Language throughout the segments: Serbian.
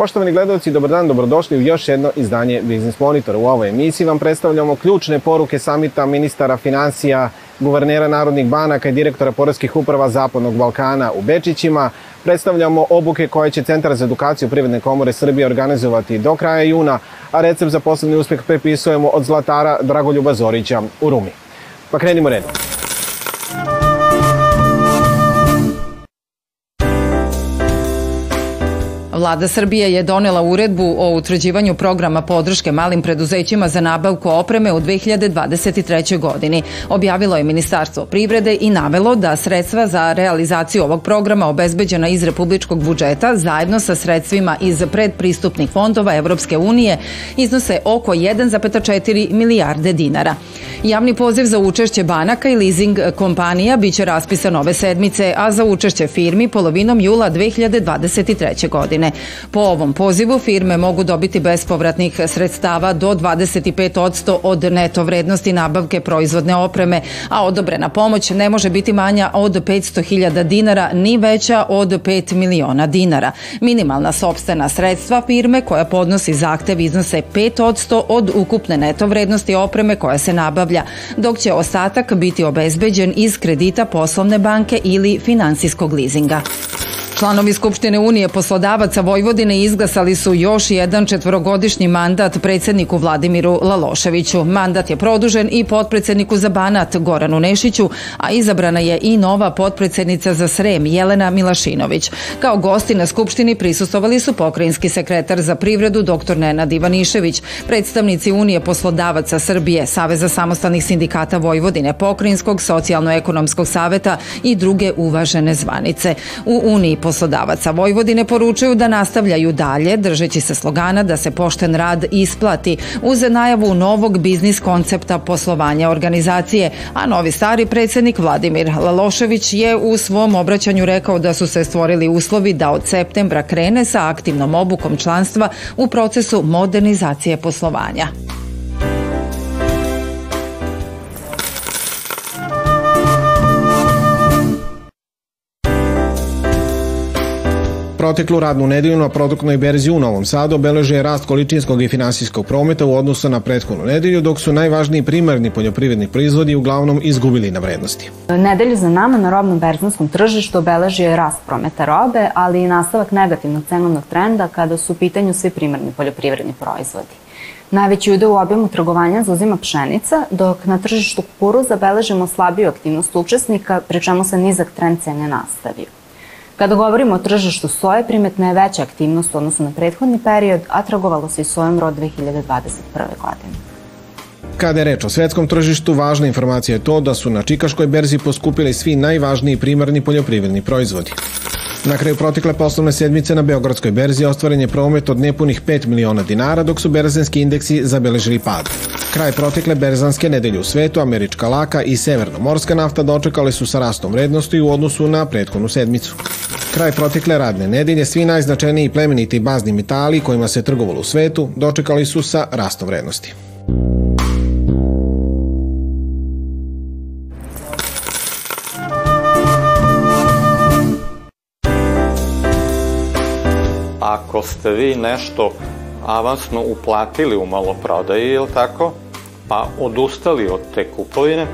Poštovani gledalci, dobar dan, dobrodošli u još jedno izdanje Biznis Monitor. U ovoj emisiji vam predstavljamo ključne poruke samita ministara financija, guvernera narodnih banaka i direktora poreskih uprava Zapadnog Balkana u Bečićima. Predstavljamo obuke koje će Centar za edukaciju Privredne komore Srbije organizovati do kraja juna, a recept za poslednji uspeh prepisujemo od zlatara Dragoljuba Zorića u Rumi. Pa krenimo redom. Vlada Srbije je donela uredbu o utvrđivanju programa podrške malim preduzećima za nabavku opreme u 2023. godini. Objavilo je Ministarstvo privrede i navelo da sredstva za realizaciju ovog programa obezbeđena iz republičkog budžeta zajedno sa sredstvima iz predpristupnih fondova Evropske unije iznose oko 1,4 milijarde dinara. Javni poziv za učešće banaka i leasing kompanija biće raspisan ove sedmice, a za učešće firmi polovinom jula 2023. godine. Po ovom pozivu firme mogu dobiti bespovratnih sredstava do 25% od neto vrednosti nabavke proizvodne opreme, a odobrena pomoć ne može biti manja od 500.000 dinara ni veća od 5 miliona dinara. Minimalna sobstvena sredstva firme koja podnosi zahtev iznose 5% od ukupne neto vrednosti opreme koja se nabavlja, dok će ostatak biti obezbeđen iz kredita poslovne banke ili finansijskog lizinga. Članovi Skupštine Unije poslodavaca Vojvodine izglasali su još jedan četvorogodišnji mandat predsedniku Vladimiru Laloševiću. Mandat je produžen i potpredsedniku za Banat Goranu Nešiću, a izabrana je i nova potpredsednica za Srem Jelena Milašinović. Kao gosti na Skupštini prisustovali su pokrajinski sekretar za privredu dr. Nenad Ivanišević, predstavnici Unije poslodavaca Srbije, Saveza samostalnih sindikata Vojvodine, Pokrajinskog socijalno-ekonomskog saveta i druge uvažene zvanice. U Uniji poslodavaca Vojvodine poručuju da nastavljaju dalje, držeći se slogana da se pošten rad isplati, uz najavu novog biznis koncepta poslovanja organizacije, a novi stari predsednik Vladimir Lalošević je u svom obraćanju rekao da su se stvorili uslovi da od septembra krene sa aktivnom obukom članstva u procesu modernizacije poslovanja. Proteklu radnu nedelju na produktnoj berzi u Novom Sadu obeleže rast količinskog i finansijskog prometa u odnosu na prethodnu nedelju, dok su najvažniji primarni poljoprivredni proizvodi uglavnom izgubili na vrednosti. Nedelju za nama na robnom berzanskom tržištu obeležio je rast prometa robe, ali i nastavak negativnog cenovnog trenda kada su u pitanju svi primarni poljoprivredni proizvodi. Najveći udeo u objemu trgovanja zauzima pšenica, dok na tržištu kukuruza beležimo slabiju aktivnost učesnika, pri čemu se nizak trend cene nastavio. Kada govorimo o tržištu soje, primetna je veća aktivnost u odnosu na prethodni period, a trgovalo se i sojom rod 2021. godine. Kada je reč o svetskom tržištu, važna informacija je to da su na Čikaškoj berzi poskupili svi najvažniji primarni poljoprivredni proizvodi. Na kraju protekle poslovne sedmice na Beogradskoj berzi ostvaren je promet od nepunih 5 miliona dinara, dok su berzanski indeksi zabeležili pad. Kraj protekle berzanske nedelje u svetu, američka laka i severnomorska nafta dočekali su sa rastom vrednosti u odnosu na prethodnu sedmicu. Kraj protekle radne nedelje svi najznačajniji plemeniti bazni metali kojima se trgovalo u svetu dočekali su sa rastom vrednosti. Ako ste vi nešto avansno uplatili u maloprodaji, je tako? Pa odustali od te kupovine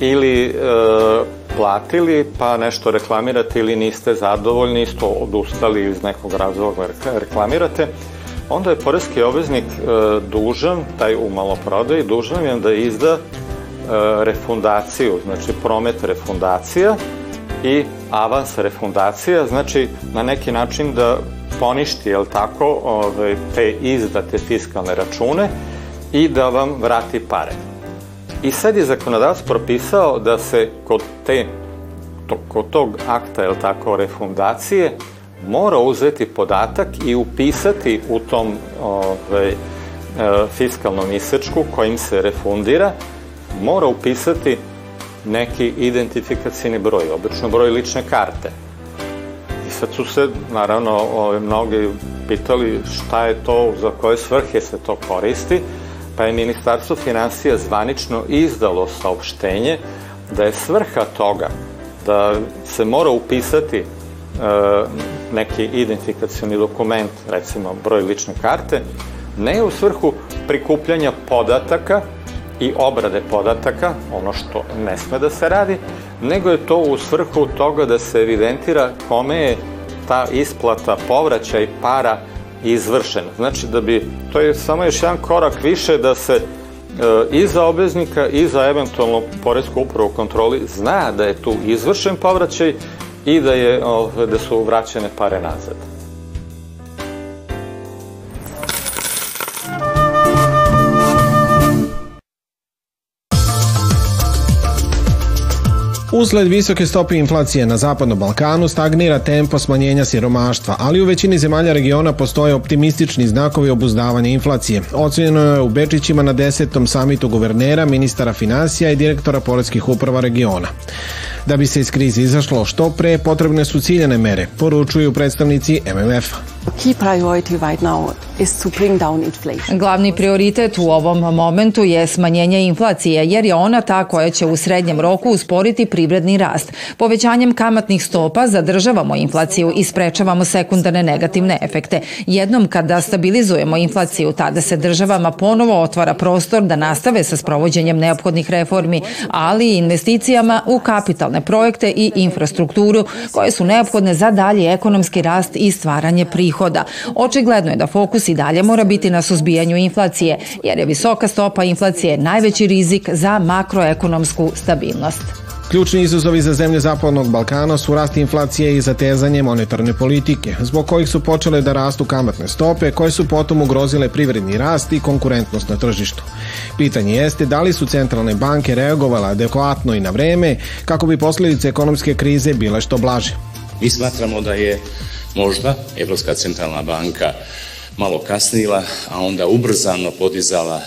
ili e, platili pa nešto reklamirate ili niste zadovoljni, isto odustali iz nekog razloga reklamirate, onda je porezki obveznik e, dužan, taj u maloprodaji, dužan je da izda e, refundaciju, znači promet refundacija i avans refundacija, znači na neki način da poništi, jel tako, ove, te izdate fiskalne račune i da vam vrati pare. I sad je zakonodavac propisao da se kod te to, kod tog akta, jel tako, refundacije, mora uzeti podatak i upisati u tom ove, e, fiskalnom isečku kojim se refundira, mora upisati neki identifikacijni broj, obično broj lične karte. I sad su se, naravno, ove, mnogi pitali šta je to, za koje svrhe se to koristi, pa je Ministarstvo financija zvanično izdalo saopštenje da je svrha toga da se mora upisati e, neki identifikacioni dokument, recimo broj lične karte, ne u svrhu prikupljanja podataka i obrade podataka, ono što ne sme da se radi, nego je to u svrhu toga da se evidentira kome je ta isplata, povraćaj para izvršen. Znači da bi, to je samo još jedan korak više da se e, i za obveznika i za eventualno Poresku upravu kontroli zna da je tu izvršen povraćaj i da, je, da su vraćene pare nazad. Usled visoke stope inflacije na Zapadnom Balkanu stagnira tempo smanjenja siromaštva, ali u većini zemalja regiona postoje optimistični znakovi obuzdavanja inflacije. Ocenjeno je u Bečićima na desetom samitu guvernera, ministara financija i direktora poredskih uprava regiona. Da bi se iz krize izašlo što pre, potrebne su ciljene mere, poručuju predstavnici MMF-a. Glavni prioritet u ovom momentu je smanjenje inflacije, jer je ona ta koja će u srednjem roku usporiti privredni rast. Povećanjem kamatnih stopa zadržavamo inflaciju i sprečavamo sekundarne negativne efekte. Jednom kada stabilizujemo inflaciju, tada se državama ponovo otvara prostor da nastave sa sprovođenjem neophodnih reformi, ali i investicijama u kapitalne projekte i infrastrukturu koje su neophodne za dalji ekonomski rast i stvaranje prihoda. Očigledno je da fokus i dalje mora biti na suzbijanju inflacije, jer je visoka stopa inflacije najveći rizik za makroekonomsku stabilnost. Ključni izazovi za zemlje Zapadnog Balkana su rast inflacije i zatezanje monetarne politike, zbog kojih su počele da rastu kamatne stope, koje su potom ugrozile privredni rast i konkurentnost na tržištu. Pitanje jeste da li su centralne banke reagovale adekvatno i na vreme kako bi posledice ekonomske krize bile što blaže. Mi smatramo da je možda Evropska centralna banka malo kasnila, a onda ubrzano podizala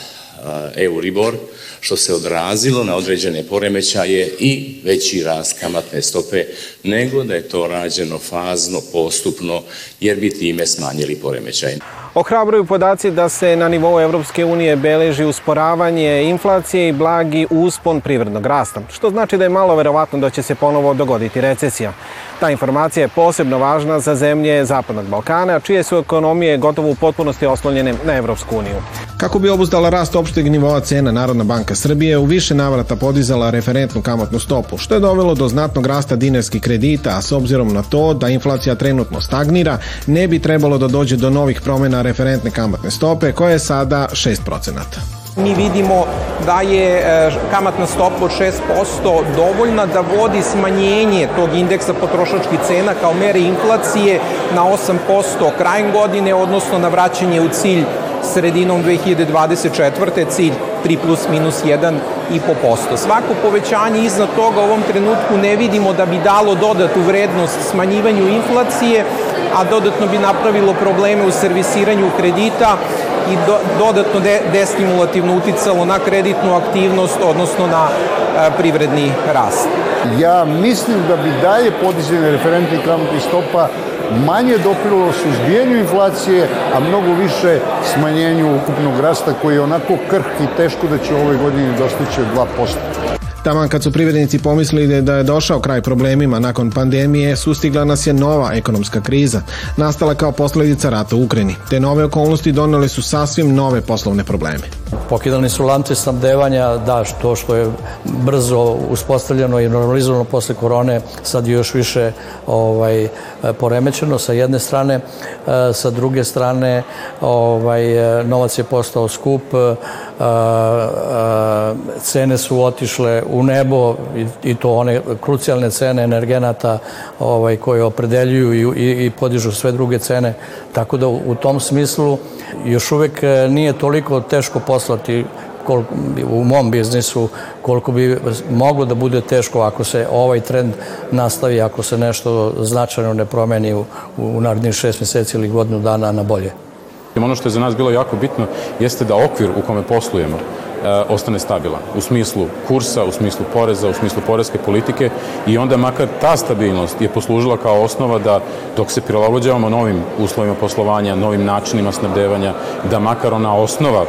Euribor, što se odrazilo na određene poremećaje i veći rast kamatne stope, nego da je to rađeno fazno, postupno, jer bi time smanjili poremećaj. Ohrabruju podaci da se na nivou Evropske unije beleži usporavanje inflacije i blagi uspon privrednog rasta, što znači da je malo verovatno da će se ponovo dogoditi recesija. Ta informacija je posebno važna za zemlje Zapadnog Balkana, čije su ekonomije gotovo u potpunosti oslonjene na Evropsku uniju. Kako bi obuzdala rast opšteg nivoa cena, Narodna banka Srbije u više navrata podizala referentnu kamatnu stopu, što je dovelo do znatnog rasta dinarskih kredita, a s obzirom na to da inflacija trenutno stagnira, ne bi trebalo da dođe do novih promena referentne kamatne stope, koja je sada 6%. Mi vidimo da je e, kamatna stopa od 6% dovoljna da vodi smanjenje tog indeksa potrošačkih cena kao mere inflacije na 8% krajem godine, odnosno na vraćanje u cilj sredinom 2024. cilj 3 plus minus 1,5%. Svako povećanje iznad toga u ovom trenutku ne vidimo da bi dalo dodatu vrednost smanjivanju inflacije, a dodatno bi napravilo probleme u servisiranju kredita i do, dodatno de, destimulativno uticalo na kreditnu aktivnost, odnosno na e, privredni rast. Ja mislim da bi dalje podizanje referentnih kamatnih stopa manje doprilo suzbijenju inflacije, a mnogo više smanjenju ukupnog rasta koji je onako krhk i teško da će u ovoj godini dostići od 2%. Taman kad su privrednici pomislili da je došao kraj problemima nakon pandemije, sustigla nas je nova ekonomska kriza, nastala kao posledica rata u Ukrajini. Te nove okolnosti donele su sasvim nove poslovne probleme. Pokidani su lance snabdevanja, da, što što je brzo uspostavljeno i normalizovano posle korone, sad je još više ovaj, poremećeno sa jedne strane, e, sa druge strane ovaj, novac je postao skup, e, e, cene su otišle u nebo i, to one krucijalne cene energenata ovaj, koje opredeljuju i, i, podižu sve druge cene. Tako da u tom smislu još uvek nije toliko teško poslati koliko, u mom biznisu koliko bi moglo da bude teško ako se ovaj trend nastavi, ako se nešto značajno ne promeni u, u narednih šest meseci ili godinu dana na bolje. Ono što je za nas bilo jako bitno jeste da okvir u kome poslujemo e, ostane stabilan. U smislu kursa, u smislu poreza, u smislu poreske politike i onda makar ta stabilnost je poslužila kao osnova da dok se prilagođavamo novim uslovima poslovanja, novim načinima snabdevanja, da makar ona osnova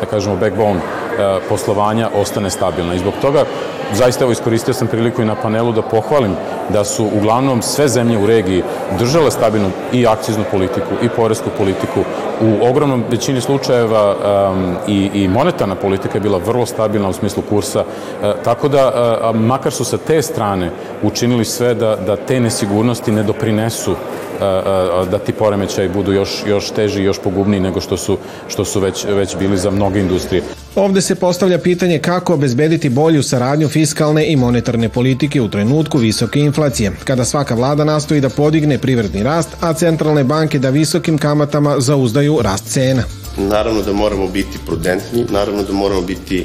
da kažemo backbone e, poslovanja ostane stabilna. I zbog toga zaista evo iskoristio sam priliku i na panelu da pohvalim da su uglavnom sve zemlje u regiji držale stabilnu i akciznu politiku i poresku politiku. U ogromnom većini slučajeva um, i, i monetarna politika je bila vrlo stabilna u smislu kursa, uh, tako da uh, makar su sa te strane učinili sve da, da te nesigurnosti ne doprinesu da ti poremećaj budu još, još teži i još pogubniji nego što su, što su već, već bili za mnoge industrije. Ovde se postavlja pitanje kako obezbediti bolju saradnju fiskalne i monetarne politike u trenutku visoke inflacije, kada svaka vlada nastoji da podigne privredni rast, a centralne banke da visokim kamatama zauzdaju rast cena. Naravno da moramo biti prudentni, naravno da moramo biti e,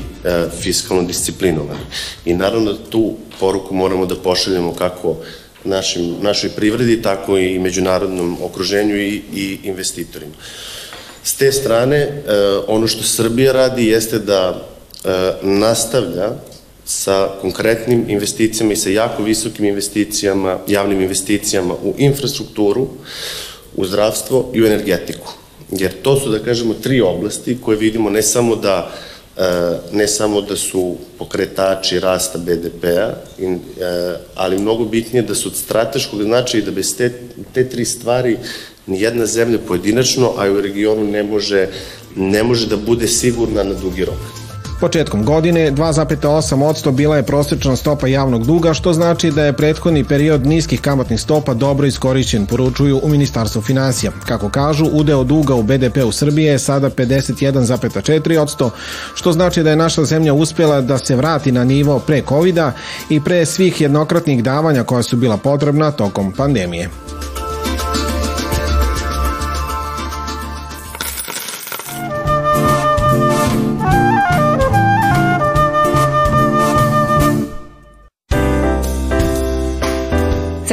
fiskalno disciplinovani i naravno da tu poruku moramo da pošaljemo kako našim, našoj privredi, tako i međunarodnom okruženju i, i investitorima. S te strane, e, ono što Srbija radi jeste da e, nastavlja sa konkretnim investicijama i sa jako visokim investicijama, javnim investicijama u infrastrukturu, u zdravstvo i u energetiku. Jer to su, da kažemo, tri oblasti koje vidimo ne samo da E, ne samo da su pokretači rasta BDP-a, ali mnogo bitnije da su od strateškog značaja i da bez te, te tri stvari ni jedna zemlja pojedinačno, a i u regionu ne može, ne može da bude sigurna na dugi rok. Početkom godine 2,8% bila je prosečna stopa javnog duga, što znači da je prethodni period niskih kamatnih stopa dobro iskorišćen, poručuju u Ministarstvu financija. Kako kažu, udeo duga u BDP u Srbije je sada 51,4%, što znači da je naša zemlja uspjela da se vrati na nivo pre covid i pre svih jednokratnih davanja koja su bila potrebna tokom pandemije.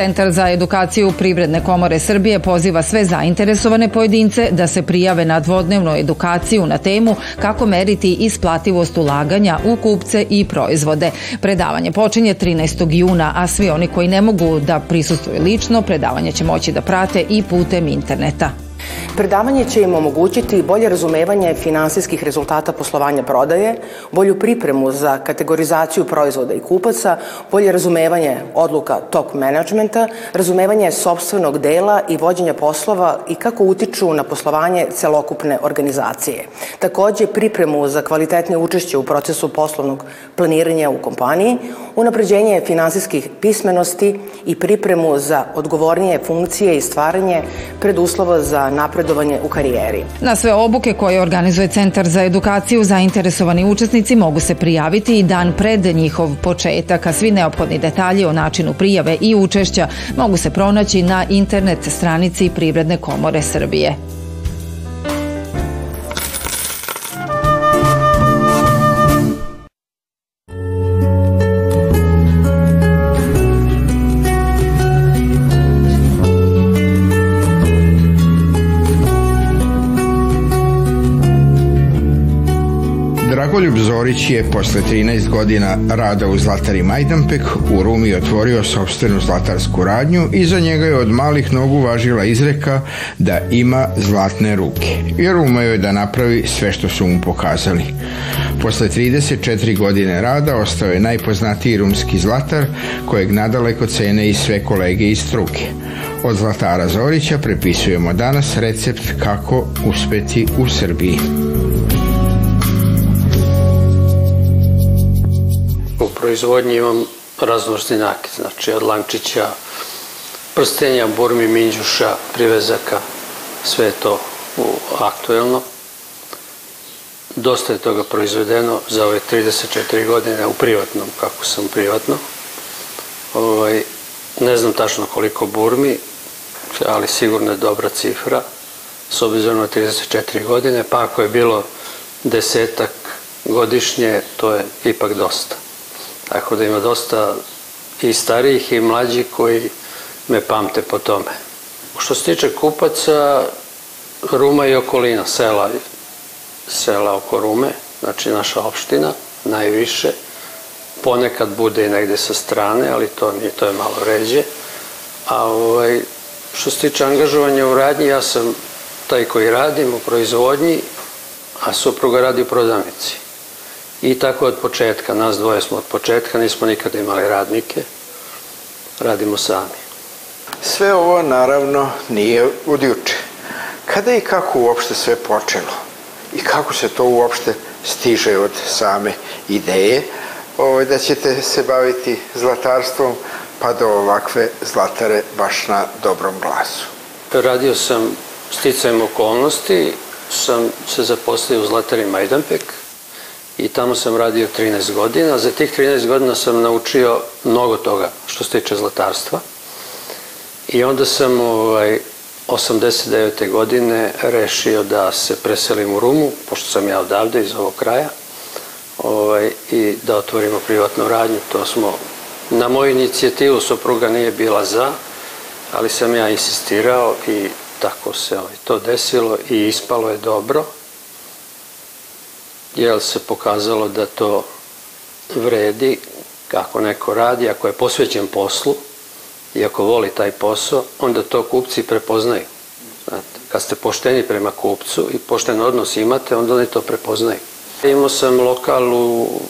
Centar za edukaciju Privredne komore Srbije poziva sve zainteresovane pojedince da se prijave na dvodnevnu edukaciju na temu kako meriti isplativost ulaganja u kupce i proizvode. Predavanje počinje 13. juna, a svi oni koji ne mogu da prisustuju lično, predavanje će moći da prate i putem interneta. Predavanje će im omogućiti bolje razumevanje finansijskih rezultata poslovanja prodaje, bolju pripremu za kategorizaciju proizvoda i kupaca, bolje razumevanje odluka top menadžmenta, razumevanje sobstvenog dela i vođenja poslova i kako utiču na poslovanje celokupne organizacije. Takođe, pripremu za kvalitetnije učešće u procesu poslovnog planiranja u kompaniji, unapređenje finansijskih pismenosti i pripremu za odgovornije funkcije i stvaranje preduslova za napredovanje u karijeri. Na sve obuke koje organizuje Centar za edukaciju zainteresovani učesnici mogu se prijaviti i dan pred njihov početak, a svi neophodni detalji o načinu prijave i učešća mogu se pronaći na internet stranici Privredne komore Srbije. Dragoljub Zorić je posle 13 godina rada u Zlatari Majdanpek u Rumi otvorio sobstvenu zlatarsku radnju i za njega je od malih nogu važila izreka da ima zlatne ruke, jer umeju je da napravi sve što su mu pokazali. Posle 34 godine rada ostao je najpoznatiji rumski zlatar kojeg nadaleko cene i sve kolege iz struke. Od Zlatara Zorića prepisujemo danas recept kako uspeti u Srbiji. Proizvodnji imam nakit, znači od lančića, prstenja, burmi, minđuša, privezaka, sve je to aktuelno. Dosta je toga proizvedeno za ove 34 godine u privatnom, kako sam privatno. Ovaj, ne znam tačno koliko burmi, ali sigurno je dobra cifra, s obzirom na 34 godine, pa ako je bilo desetak godišnje, to je ipak dosta. Tako da ima dosta i starijih i mlađih koji me pamte po tome. Što se tiče kupaca, Ruma i okolina, sela, sela oko Rume, znači naša opština, najviše. Ponekad bude i negde sa strane, ali to nije, to je malo ređe. A ovaj, što se tiče angažovanja u radnji, ja sam taj koji radim u proizvodnji, a supruga radi u prodavnici. I tako od početka, nas dvoje smo od početka, nismo nikada imali radnike. radimo sami. Sve ovo naravno nije od juče. Kada i kako uopšte sve počelo? I kako se to uopšte stiže od same ideje ovaj, da ćete se baviti zlatarstvom pa do ovakve zlatare baš na dobrom glasu? Radio sam sticajem okolnosti, sam se zaposlio u zlatari Majdanpek i tamo sam radio 13 godina. Za tih 13 godina sam naučio mnogo toga što se tiče zlatarstva. I onda sam ovaj, 89. godine rešio da se preselim u Rumu, pošto sam ja odavde iz ovog kraja, ovaj, i da otvorimo privatnu radnju. To smo, na moju inicijativu supruga nije bila za, ali sam ja insistirao i tako se ovaj, to desilo i ispalo je dobro, jer se pokazalo da to vredi kako neko radi, ako je posvećen poslu, i ako voli taj posao, onda to kupci prepoznaju. Znate, kad ste pošteni prema kupcu i pošten odnos imate, onda oni to prepoznaju. Imao sam lokal u,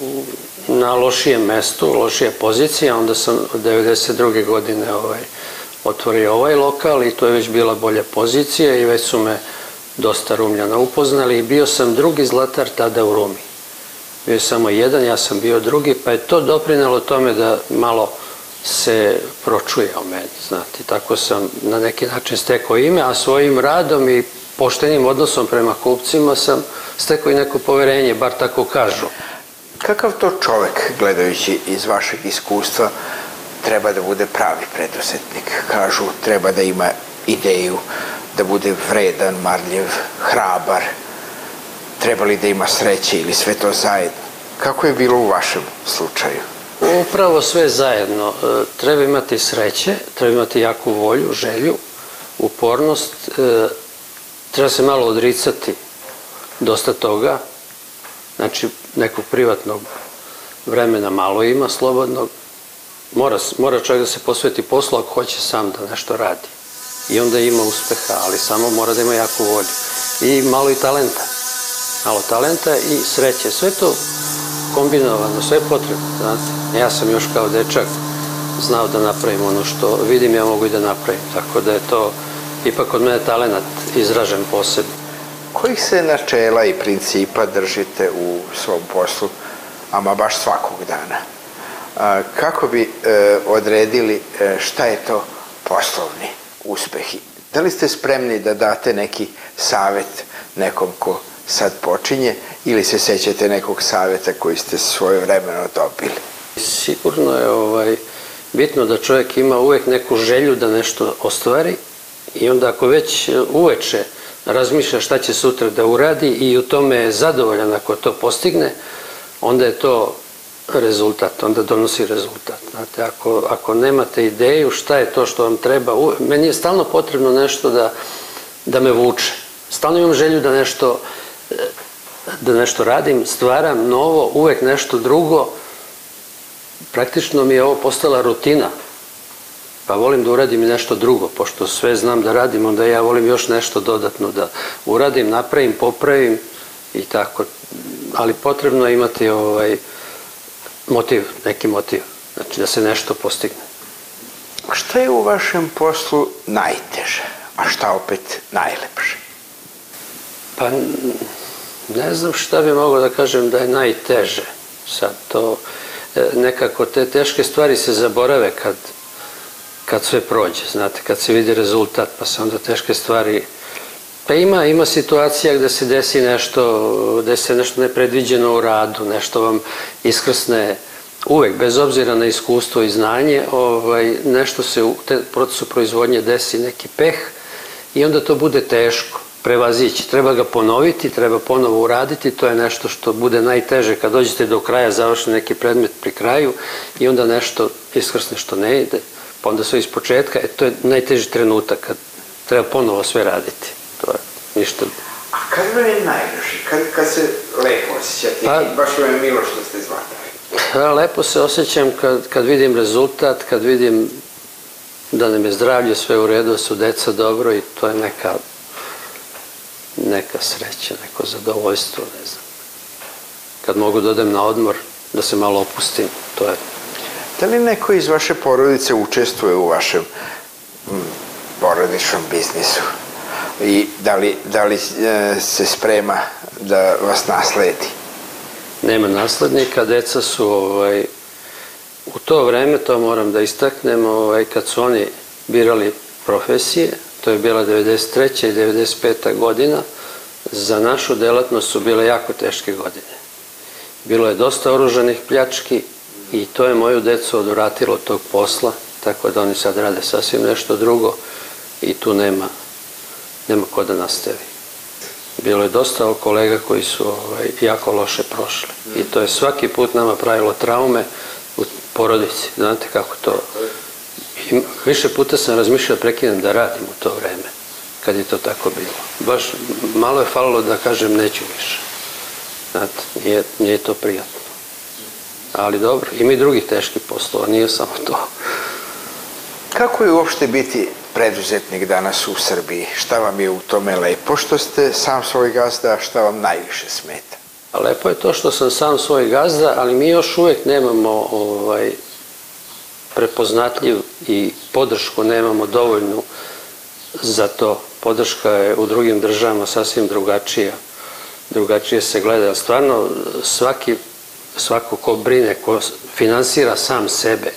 na lošijem mestu, lošije pozicije, onda sam od 92. godine ovaj, otvorio ovaj lokal i to je već bila bolja pozicija i već su me dosta Rumljana upoznali i bio sam drugi zlatar tada u Rumi. Bio je samo jedan, ja sam bio drugi, pa je to doprinalo tome da malo se pročuje o meni, znate, tako sam na neki način stekao ime, a svojim radom i poštenim odnosom prema kupcima sam stekao i neko poverenje, bar tako kažu. Kakav to čovek, gledajući iz vašeg iskustva, treba da bude pravi preduzetnik? Kažu, treba da ima ideju, da bude vredan, marljiv, hrabar, treba li da ima sreće ili sve to zajedno? Kako je bilo u vašem slučaju? Upravo sve zajedno. E, treba imati sreće, treba imati jaku volju, želju, upornost, e, treba se malo odricati dosta toga, znači nekog privatnog vremena malo ima slobodnog, mora, mora čovjek da se posveti poslu ako hoće sam da nešto radi. I onda ima uspeha, ali samo mora da ima jaku volju. I malo i talenta. Malo talenta i sreće. Sve to kombinovano, sve je potrebno, znate. Ja sam još kao dečak znao da napravim ono što vidim, ja mogu i da napravim. Tako da je to ipak od mene talenat izražen posebno. Kojih se načela i principa držite u svom poslu, ama baš svakog dana? Kako bi e, odredili e, šta je to poslovni uspehi? Da li ste spremni da date neki savet nekom ko sad počinje ili se sećate nekog saveta koji ste svoje vremeno dobili? Sigurno je ovaj, bitno da čovjek ima uvek neku želju da nešto ostvari i onda ako već uveče razmišlja šta će sutra da uradi i u tome je zadovoljan ako to postigne, onda je to rezultat, onda donosi rezultat. Znate, ako, ako nemate ideju šta je to što vam treba, meni je stalno potrebno nešto da, da me vuče. Stalno imam želju da nešto da nešto radim, stvaram novo, uvek nešto drugo. Praktično mi je ovo postala rutina. Pa volim da uradim i nešto drugo, pošto sve znam da radim, onda ja volim još nešto dodatno da uradim, napravim, popravim i tako. Ali potrebno je imati ovaj motiv, neki motiv, znači da se nešto postigne. Šta je u vašem poslu najteže, a šta opet najlepše? Pa ne znam šta bi mogao da kažem da je najteže. Sad to, e, nekako te teške stvari se zaborave kad, kad sve prođe, znate, kad se vidi rezultat, pa se onda teške stvari... Pa ima, ima situacija gde se desi nešto, gde se nešto nepredviđeno u radu, nešto vam iskrsne uvek, bez obzira na iskustvo i znanje, ovaj, nešto se u te procesu proizvodnje desi neki peh i onda to bude teško prevazići. Treba ga ponoviti, treba ponovo uraditi, to je nešto što bude najteže kad dođete do kraja, završite neki predmet pri kraju i onda nešto iskrsne što ne ide, pa onda sve iz početka, e, to je najteži trenutak kad treba ponovo sve raditi. Ništa. A kad vam je najloši? Kad, kad se lepo osjećate? Pa, baš vam je milo što ste zvatali. Lepo se osjećam kad, kad vidim rezultat, kad vidim da nam je zdravlje sve u redu, da su deca dobro i to je neka neka sreća, neko zadovoljstvo, ne znam. Kad mogu da odem na odmor, da se malo opustim, to je Da li neko iz vaše porodice učestvuje u vašem porodičnom biznisu? I da li, da li e, se sprema da vas nasledi? Nema naslednika, deca su ovaj, u to vreme, to moram da istaknem, ovaj, kad su oni birali profesije, to je bila 93. i 95. godina, za našu delatnost su bile jako teške godine. Bilo je dosta oružanih pljački i to je moju decu odvratilo tog posla, tako da oni sad rade sasvim nešto drugo i tu nema, nema ko da nastavi. Bilo je dosta kolega koji su ovaj, jako loše prošli i to je svaki put nama pravilo traume u porodici. Znate kako to... I više puta sam razmišljao prekinem da radim u to vreme, kad je to tako bilo. Baš malo je falilo da kažem neću više. Znate, nije, nije to prijatno. Ali dobro, ima i drugih teških poslova, nije samo to. Kako je uopšte biti preduzetnik danas u Srbiji? Šta vam je u tome lepo što ste sam svoj gazda, šta vam najviše smeta? Lepo je to što sam sam svoj gazda, ali mi još uvek nemamo ovaj, prepoznatljiv i podršku nemamo dovoljnu za to. Podrška je u drugim državama sasvim drugačija. Drugačije se gleda. Stvarno, svaki, svako ko brine, ko finansira sam sebe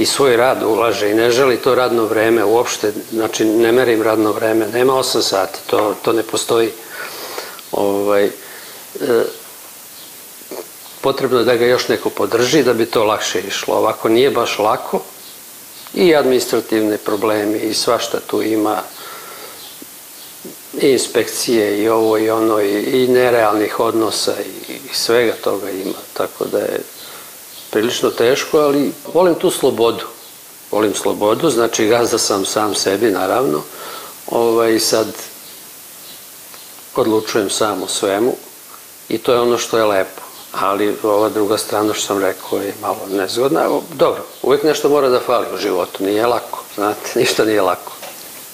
i svoj rad ulaže i ne želi to radno vreme uopšte, znači ne merim radno vreme, nema 8 sati, to, to ne postoji. Ovaj, e, potrebno je da ga još neko podrži da bi to lakše išlo. Ovako nije baš lako i administrativne problemi i svašta tu ima i inspekcije i ovo i ono i, i nerealnih odnosa i, i svega toga ima. Tako da je prilično teško, ali volim tu slobodu. Volim slobodu, znači gazda sam sam sebi, naravno. Ovaj, sad odlučujem sam o svemu i to je ono što je lepo. Ali ova druga strana što sam rekao je malo nezgodna. Dobro, uvijek nešto mora da fali u životu, nije lako, znate, ništa nije lako.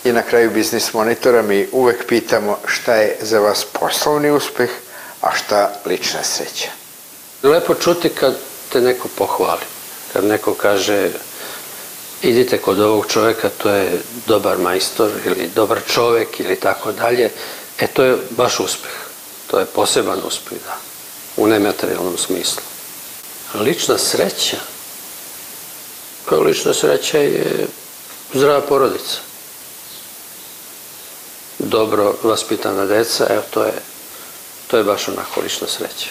I na kraju biznis monitora mi uvek pitamo šta je za vas poslovni uspeh, a šta lična sreća. Lepo čuti kad te neko pohvali. Kad neko kaže idite kod ovog čoveka, to je dobar majstor ili dobar čovek ili tako dalje, e to je baš uspeh. To je poseban uspeh, da. U nematerijalnom smislu. Lična sreća, kao lična sreća je zdrava porodica. Dobro vaspitana deca, evo to je, to je baš onako lična sreća.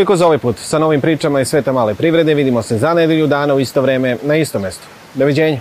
Toliko za ovaj put. Sa novim pričama iz sveta male privrede vidimo se za nedelju dana u isto vreme na isto mesto. Doviđenja.